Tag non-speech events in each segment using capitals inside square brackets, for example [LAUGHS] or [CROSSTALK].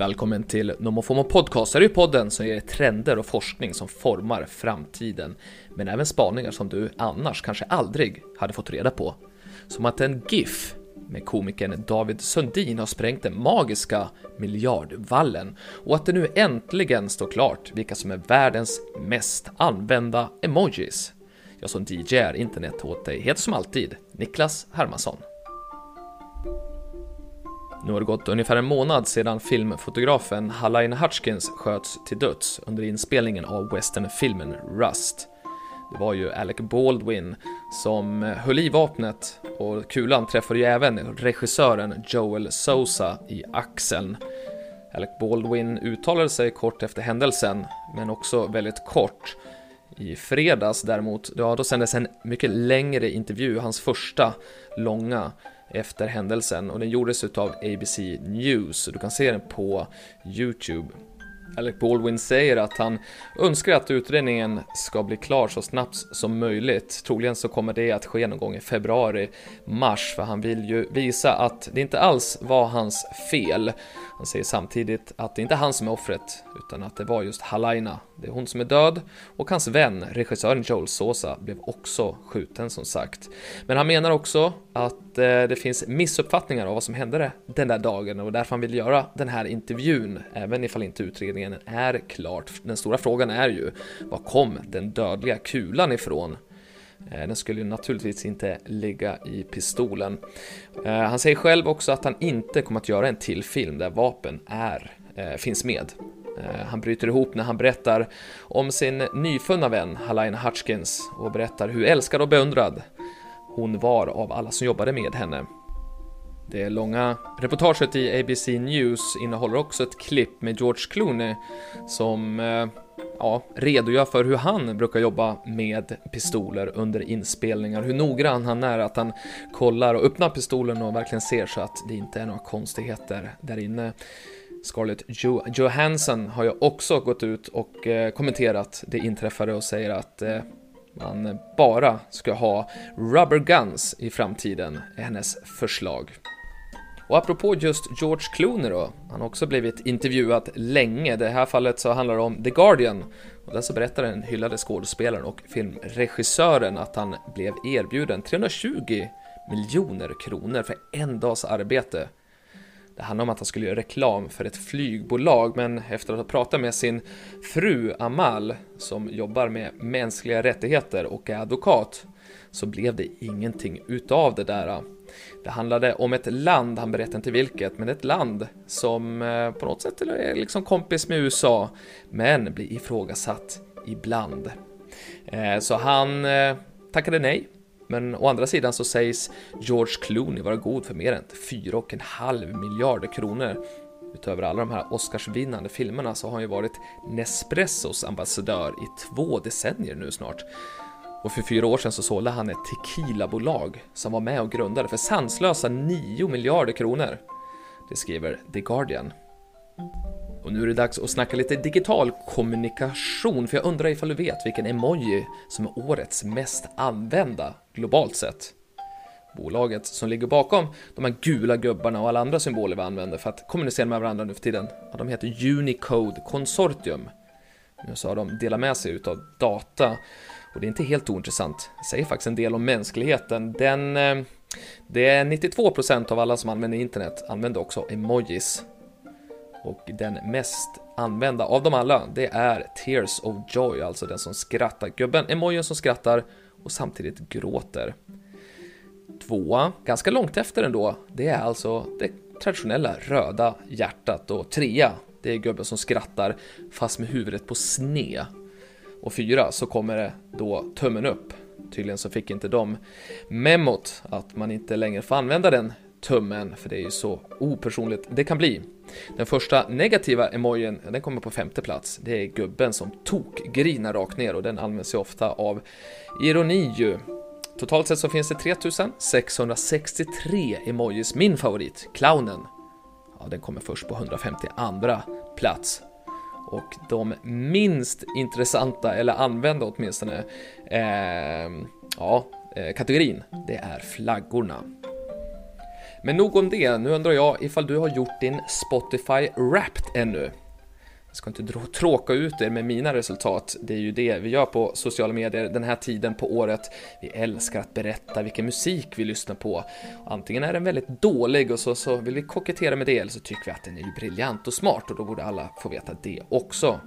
Välkommen till NomoFomo Podcast. Det är ju podden som ger trender och forskning som formar framtiden. Men även spaningar som du annars kanske aldrig hade fått reda på. Som att en GIF med komikern David Sundin har sprängt den magiska miljardvallen och att det nu äntligen står klart vilka som är världens mest använda emojis. Jag som DJ är internet åt dig heter som alltid Niklas Hermansson. Nu har det gått ungefär en månad sedan filmfotografen Halain Hutchkins sköts till döds under inspelningen av westernfilmen Rust. Det var ju Alec Baldwin som höll i vapnet och kulan träffade ju även regissören Joel Sousa i axeln. Alec Baldwin uttalade sig kort efter händelsen, men också väldigt kort. I fredags däremot, ja, då sändes en mycket längre intervju, hans första långa, efter händelsen och den gjordes utav ABC News. Du kan se den på Youtube. Alec Baldwin säger att han önskar att utredningen ska bli klar så snabbt som möjligt. Troligen så kommer det att ske någon gång i februari, mars, för han vill ju visa att det inte alls var hans fel. Han säger samtidigt att det inte är han som är offret, utan att det var just Halaina. Det är hon som är död och hans vän, regissören Joel Sosa, blev också skjuten som sagt. Men han menar också att eh, det finns missuppfattningar av vad som hände den där dagen och därför han vill göra den här intervjun, även ifall inte utredningen är klart. Den stora frågan är ju, var kom den dödliga kulan ifrån? Eh, den skulle ju naturligtvis inte ligga i pistolen. Eh, han säger själv också att han inte kommer att göra en till film där vapen är, eh, finns med. Han bryter ihop när han berättar om sin nyfunna vän Halaina Hutchkins och berättar hur älskad och beundrad hon var av alla som jobbade med henne. Det långa reportaget i ABC News innehåller också ett klipp med George Clooney som ja, redogör för hur han brukar jobba med pistoler under inspelningar, hur noggrann han är att han kollar och öppnar pistolen och verkligen ser så att det inte är några konstigheter där inne. Scarlett jo Johansson har ju också gått ut och eh, kommenterat det inträffade och säger att eh, man bara ska ha rubber guns i framtiden, är hennes förslag. Och apropå just George Clooney då, han har också blivit intervjuad länge. Det här fallet så handlar det om The Guardian. Och där så berättar den hyllade skådespelaren och filmregissören att han blev erbjuden 320 miljoner kronor för en dags arbete. Det handlade om att han skulle göra reklam för ett flygbolag, men efter att ha pratat med sin fru Amal, som jobbar med mänskliga rättigheter och är advokat, så blev det ingenting utav det där. Det handlade om ett land, han berättade inte vilket, men ett land som eh, på något sätt är liksom kompis med USA, men blir ifrågasatt ibland. Eh, så han eh, tackade nej, men å andra sidan så sägs George Clooney vara god för mer än 4,5 miljarder kronor. Utöver alla de här Oscarsvinnande filmerna så har han ju varit Nespressos ambassadör i två decennier nu snart. Och för fyra år sedan så sålde han ett tequilabolag som var med och grundade för sanslösa 9 miljarder kronor. Det skriver The Guardian. Och nu är det dags att snacka lite digital kommunikation, för jag undrar ifall du vet vilken emoji som är årets mest använda globalt sett. Bolaget som ligger bakom de här gula gubbarna och alla andra symboler vi använder för att kommunicera med varandra nu för tiden, ja, de heter Unicode Consortium. Nu så har de delat med sig utav data och det är inte helt ointressant. Det säger faktiskt en del om mänskligheten. Den, eh, det är 92% av alla som använder internet använder också emojis. Och den mest använda av dem alla, det är Tears of Joy, alltså den som skrattar. Gubben, emojen som skrattar och samtidigt gråter. Tvåa, ganska långt efter ändå, det är alltså det traditionella röda hjärtat och trea, det är gubben som skrattar fast med huvudet på sned och fyra så kommer det då tummen upp. Tydligen så fick inte de memot att man inte längre får använda den tummen, för det är ju så opersonligt det kan bli. Den första negativa emojin, den kommer på femte plats. Det är gubben som tokgrinar rakt ner och den används ju ofta av ironi ju. Totalt sett så finns det 3663 emojis. Min favorit, clownen, ja, den kommer först på 152 plats och de minst intressanta, eller använda åtminstone, ehm, eh, ja, kategorin, det är flaggorna. Men nog om det, nu undrar jag ifall du har gjort din Spotify Wrapped ännu? Jag ska inte tråka ut er med mina resultat, det är ju det vi gör på sociala medier den här tiden på året. Vi älskar att berätta vilken musik vi lyssnar på. Antingen är den väldigt dålig och så, så vill vi kokettera med det, eller så tycker vi att den är ju briljant och smart och då borde alla få veta det också.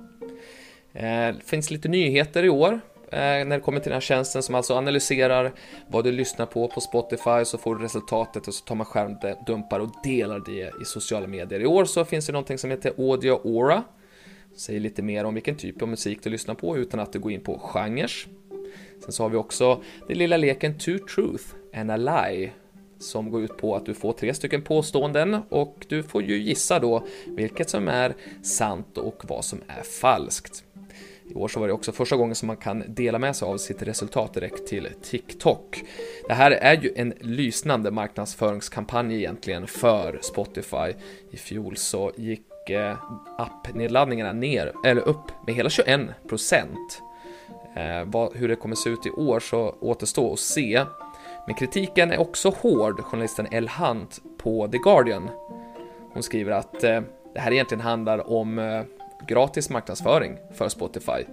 Eh, det finns lite nyheter i år eh, när det kommer till den här tjänsten som alltså analyserar vad du lyssnar på på Spotify så får du resultatet och så tar man skärmdumpar och delar det i sociala medier. I år så finns det någonting som heter Audio Aura säger lite mer om vilken typ av musik du lyssnar på utan att du går in på genrer. Sen så har vi också den lilla leken Two Truth and a Lie som går ut på att du får tre stycken påståenden och du får ju gissa då vilket som är sant och vad som är falskt. I år så var det också första gången som man kan dela med sig av sitt resultat direkt till TikTok. Det här är ju en lysnande marknadsföringskampanj egentligen för Spotify. I fjol så gick Eh, appnedladdningarna ner, eller upp med hela 21 procent. Eh, hur det kommer se ut i år så återstår att se. Men kritiken är också hård, journalisten El Hunt på The Guardian. Hon skriver att eh, det här egentligen handlar om eh, gratis marknadsföring för Spotify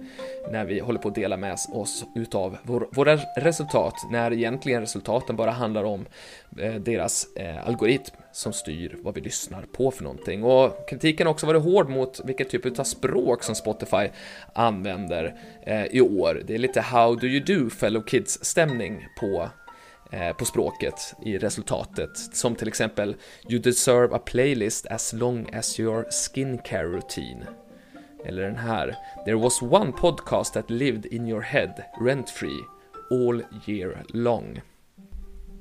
när vi håller på att dela med oss utav vår, våra resultat när egentligen resultaten bara handlar om eh, deras eh, algoritm som styr vad vi lyssnar på för någonting. Och kritiken har också varit hård mot vilken typ av språk som Spotify använder eh, i år. Det är lite how do you do fellow kids stämning på eh, på språket i resultatet, som till exempel “You deserve a playlist as long as your skincare routine” Eller den här. There was one podcast that lived in your head, rent free, all year long.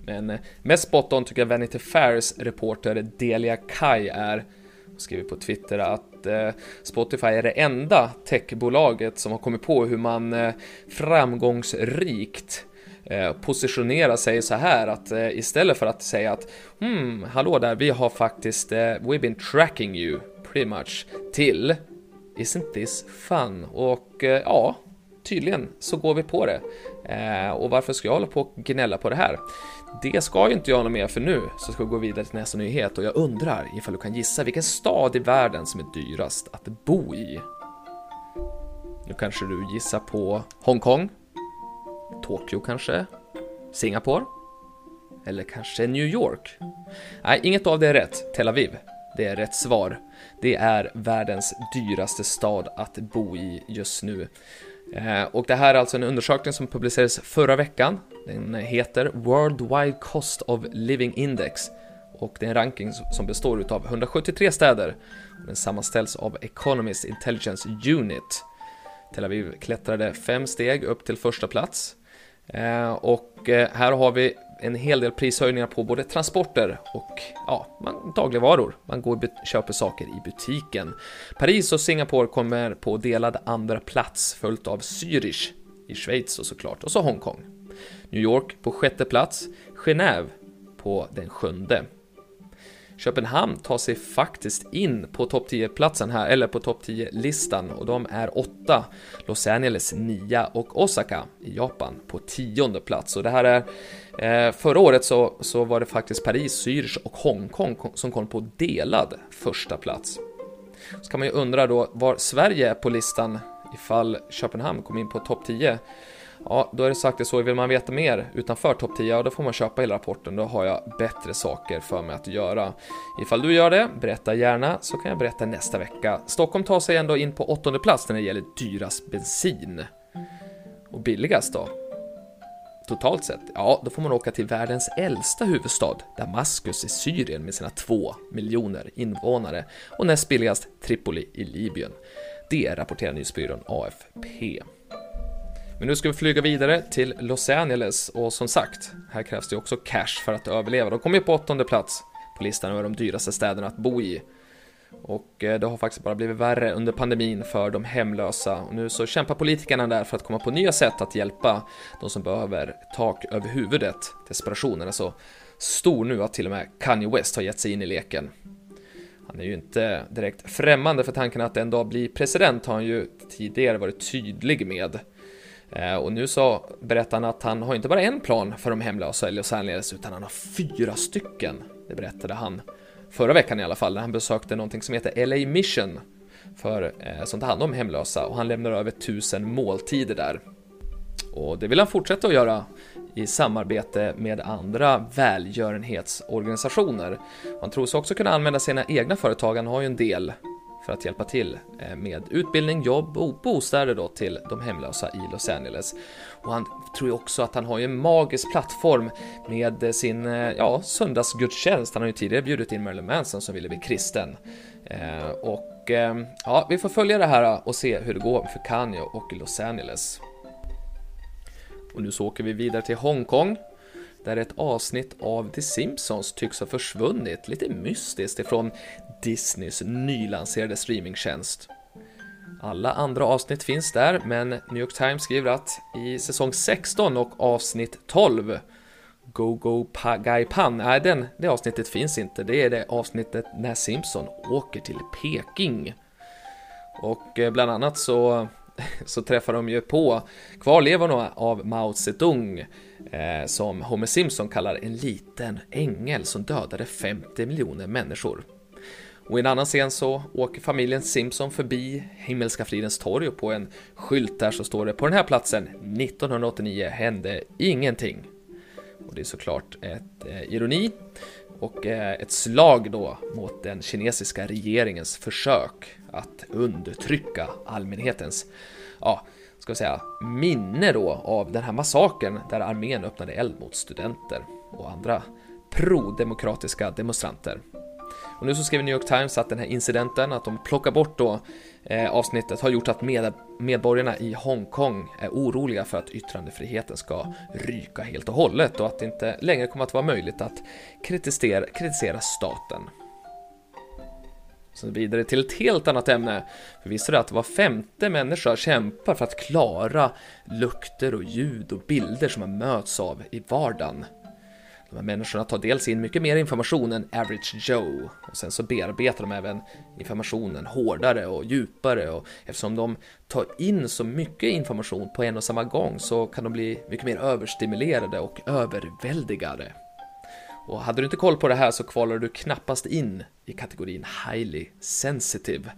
Men eh, mest spot on tycker jag Vanity Fairs reporter Delia Kai är. Hon skriver på Twitter att eh, Spotify är det enda techbolaget som har kommit på hur man eh, framgångsrikt positionerar positionera sig så här att istället för att säga att hmm, hallå där, vi har faktiskt, we've been tracking you pretty much till Isn't this fun? Och eh, ja, tydligen så går vi på det. Eh, och varför ska jag hålla på och gnälla på det här? Det ska ju inte jag något mer för nu, så ska vi gå vidare till nästa nyhet och jag undrar ifall du kan gissa vilken stad i världen som är dyrast att bo i? Nu kanske du gissar på Hongkong? Tokyo kanske? Singapore? Eller kanske New York? Nej, inget av det är rätt. Tel Aviv. Det är rätt svar. Det är världens dyraste stad att bo i just nu. Eh, och det här är alltså en undersökning som publicerades förra veckan. Den heter Worldwide Cost of Living Index och det är en ranking som består av 173 städer den sammanställs av Economist Intelligence Unit. Tel Aviv klättrade fem steg upp till första plats eh, och eh, här har vi en hel del prishöjningar på både transporter och ja, dagligvaror. Man går och köper saker i butiken. Paris och Singapore kommer på delad andra plats följt av Zürich i Schweiz och såklart och så Hongkong. New York på sjätte plats, Genève på den sjunde. Köpenhamn tar sig faktiskt in på topp 10-platsen här, eller på topp 10-listan och de är 8, Los Angeles 9 och Osaka i Japan på tionde plats. Och det här är, eh, förra året så, så var det faktiskt Paris, Zürich och Hongkong som kom på delad första plats. Så kan man ju undra då var Sverige är på listan ifall Köpenhamn kom in på topp 10. Ja, då är det sagt det så. Vill man veta mer utanför topp 10, ja, då får man köpa hela rapporten. Då har jag bättre saker för mig att göra. Ifall du gör det, berätta gärna så kan jag berätta nästa vecka. Stockholm tar sig ändå in på åttonde plats när det gäller dyrast bensin. Och billigast då? Totalt sett, ja, då får man åka till världens äldsta huvudstad, Damaskus i Syrien med sina två miljoner invånare och näst billigast Tripoli i Libyen. Det rapporterar nyhetsbyrån AFP. Men nu ska vi flyga vidare till Los Angeles och som sagt, här krävs det också cash för att överleva. De kommer ju på åttonde plats på listan över de dyraste städerna att bo i. Och eh, det har faktiskt bara blivit värre under pandemin för de hemlösa och nu så kämpar politikerna där för att komma på nya sätt att hjälpa de som behöver tak över huvudet. Desperationen är så stor nu att till och med Kanye West har gett sig in i leken. Han är ju inte direkt främmande för tanken att en dag bli president har han ju tidigare varit tydlig med. Eh, och nu så berättar han att han har inte bara en plan för de hemlösa i Los Angeles, utan han har fyra stycken. Det berättade han förra veckan i alla fall, när han besökte någonting som heter LA Mission för, eh, som tar hand om hemlösa och han lämnar över tusen måltider där. Och det vill han fortsätta att göra i samarbete med andra välgörenhetsorganisationer. Han tror sig också kunna använda sina egna företag, han har ju en del för att hjälpa till eh, med utbildning, jobb och bostäder då till de hemlösa i Los Angeles. Och han tror ju också att han har en magisk plattform med sin eh, ja, söndagsgudstjänst. Han har ju tidigare bjudit in Marilyn Manson som ville bli kristen. Eh, och ja, vi får följa det här och se hur det går för Kanye och Los Angeles. Och nu så åker vi vidare till Hongkong där ett avsnitt av The Simpsons tycks ha försvunnit lite mystiskt ifrån Disneys nylanserade streamingtjänst. Alla andra avsnitt finns där, men New York Times skriver att i säsong 16 och avsnitt 12 Go Go pa Gai Pan, nej den, det avsnittet finns inte. Det är det avsnittet när Simpson åker till Peking. Och eh, bland annat så [LAUGHS] så träffar de ju på kvarlevorna av Mao Zedong eh, som Homer Simpson kallar en liten ängel som dödade 50 miljoner människor. Och i en annan scen så åker familjen Simpson förbi Himmelska fridens torg och på en skylt där så står det på den här platsen 1989 hände ingenting. Och det är såklart ett eh, ironi och eh, ett slag då mot den kinesiska regeringens försök att undertrycka allmänhetens, ja, ska vi säga, minne då av den här massakern där armén öppnade eld mot studenter och andra pro-demokratiska demonstranter. Och nu så skriver New York Times att den här incidenten, att de plockar bort då eh, avsnittet, har gjort att med, medborgarna i Hongkong är oroliga för att yttrandefriheten ska ryka helt och hållet och att det inte längre kommer att vara möjligt att kritisera, kritisera staten. Så vidare till ett helt annat ämne. För visste du att var femte människa kämpar för att klara lukter och ljud och bilder som man möts av i vardagen? De här människorna tar dels in mycket mer information än average Joe och sen så bearbetar de även informationen hårdare och djupare och eftersom de tar in så mycket information på en och samma gång så kan de bli mycket mer överstimulerade och överväldigade. Och hade du inte koll på det här så kvalar du knappast in i kategorin highly sensitive.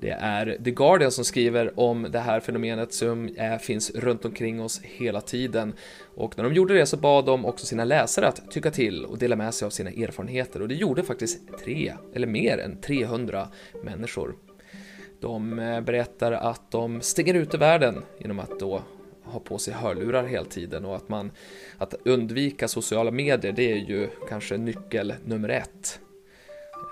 Det är The Guardian som skriver om det här fenomenet som är, finns runt omkring oss hela tiden. Och när de gjorde det så bad de också sina läsare att tycka till och dela med sig av sina erfarenheter och det gjorde faktiskt tre, eller mer än 300 människor. De eh, berättar att de stänger ute världen genom att då ha på sig hörlurar hela tiden och att man att undvika sociala medier det är ju kanske nyckel nummer ett.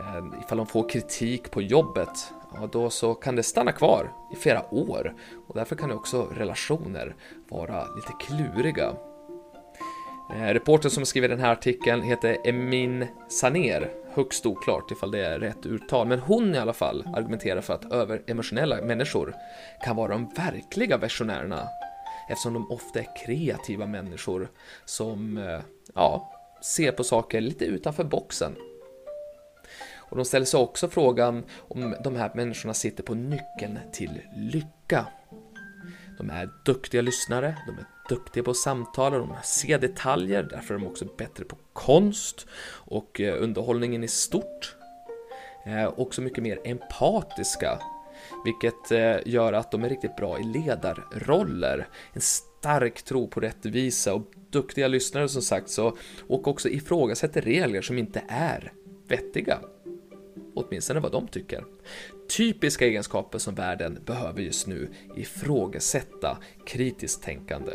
Eh, ifall de får kritik på jobbet, ja då så kan det stanna kvar i flera år och därför kan också relationer vara lite kluriga. Eh, reportern som skriver den här artikeln heter Emin Saner, högst oklart ifall det är rätt uttal, men hon i alla fall argumenterar för att överemotionella människor kan vara de verkliga versionärerna eftersom de ofta är kreativa människor som eh, ja, ser på saker lite utanför boxen. Och de ställer sig också frågan om de här människorna sitter på nyckeln till lycka. De är duktiga lyssnare, de är duktiga på att samtala, de ser detaljer, därför är de också bättre på konst och eh, underhållningen i stort. Eh, också mycket mer empatiska vilket eh, gör att de är riktigt bra i ledarroller. En stark tro på rättvisa och duktiga lyssnare som sagt så, och också ifrågasätter regler som inte är vettiga. Åtminstone vad de tycker. Typiska egenskaper som världen behöver just nu ifrågasätta kritiskt tänkande.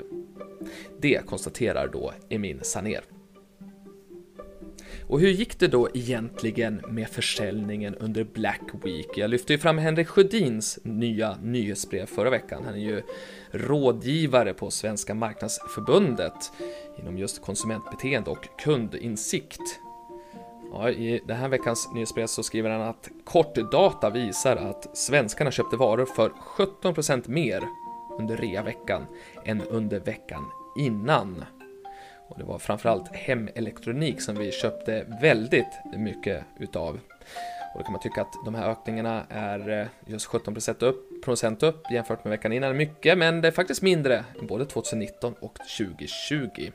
Det konstaterar då Emin Saner. Och hur gick det då egentligen med försäljningen under Black Week? Jag lyfte ju fram Henrik Sjödins nya nyhetsbrev förra veckan. Han är ju rådgivare på Svenska Marknadsförbundet inom just konsumentbeteende och kundinsikt. Ja, I den här veckans nyhetsbrev så skriver han att kortdata visar att svenskarna köpte varor för 17% mer under reaveckan än under veckan innan. Och det var framförallt hemelektronik som vi köpte väldigt mycket utav. Och då kan man tycka att de här ökningarna är eh, just 17% upp, procent upp jämfört med veckan innan. Mycket, men det är faktiskt mindre än både 2019 och 2020.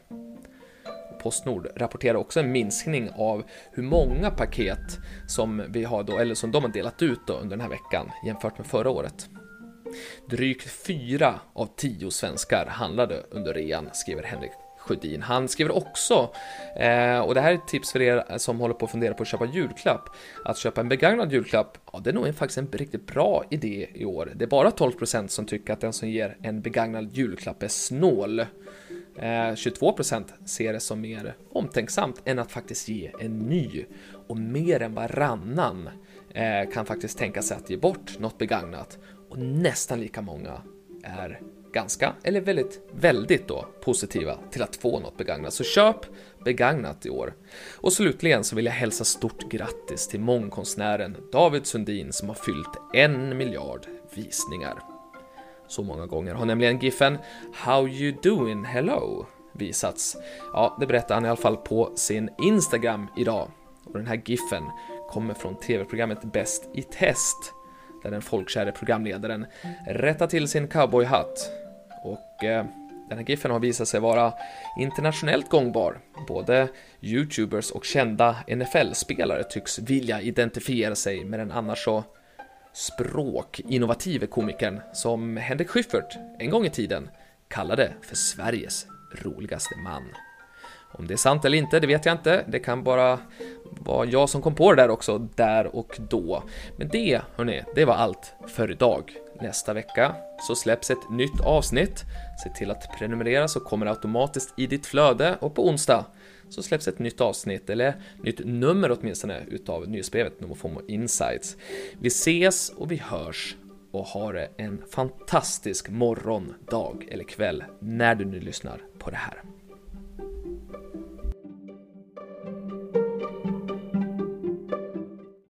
Postnord rapporterar också en minskning av hur många paket som vi har då, eller som de har delat ut då under den här veckan jämfört med förra året. Drygt fyra av tio svenskar handlade under rean, skriver Henrik Sjödin. Han skriver också, eh, och det här är ett tips för er som håller på att fundera på att köpa julklapp, att köpa en begagnad julklapp, ja det är nog faktiskt en riktigt bra idé i år. Det är bara 12% som tycker att den som ger en begagnad julklapp är snål. Eh, 22% ser det som mer omtänksamt än att faktiskt ge en ny. Och mer än varannan eh, kan faktiskt tänka sig att ge bort något begagnat. Och nästan lika många är ganska, eller väldigt, väldigt då positiva till att få något begagnat. Så köp begagnat i år. Och slutligen så vill jag hälsa stort grattis till mångkonstnären David Sundin som har fyllt en miljard visningar. Så många gånger har nämligen giffen “How you doing hello” visats. Ja, det berättar han i alla fall på sin Instagram idag. Och den här giffen kommer från tv-programmet Bäst i test där den folkkäre programledaren rättar till sin cowboyhatt. Och eh, den här giffen har visat sig vara internationellt gångbar. Både YouTubers och kända NFL-spelare tycks vilja identifiera sig med den annars så språkinnovative komikern som Henrik Schyffert en gång i tiden kallade för Sveriges roligaste man. Om det är sant eller inte, det vet jag inte. Det kan bara vara jag som kom på det där också, där och då. Men det, hörni, det var allt för idag. Nästa vecka så släpps ett nytt avsnitt. Se till att prenumerera så kommer det automatiskt i ditt flöde och på onsdag så släpps ett nytt avsnitt, eller nytt nummer åtminstone, utav nyhetsbrevet Nomofomo Insights. Vi ses och vi hörs och ha det en fantastisk morgon, dag eller kväll när du nu lyssnar på det här.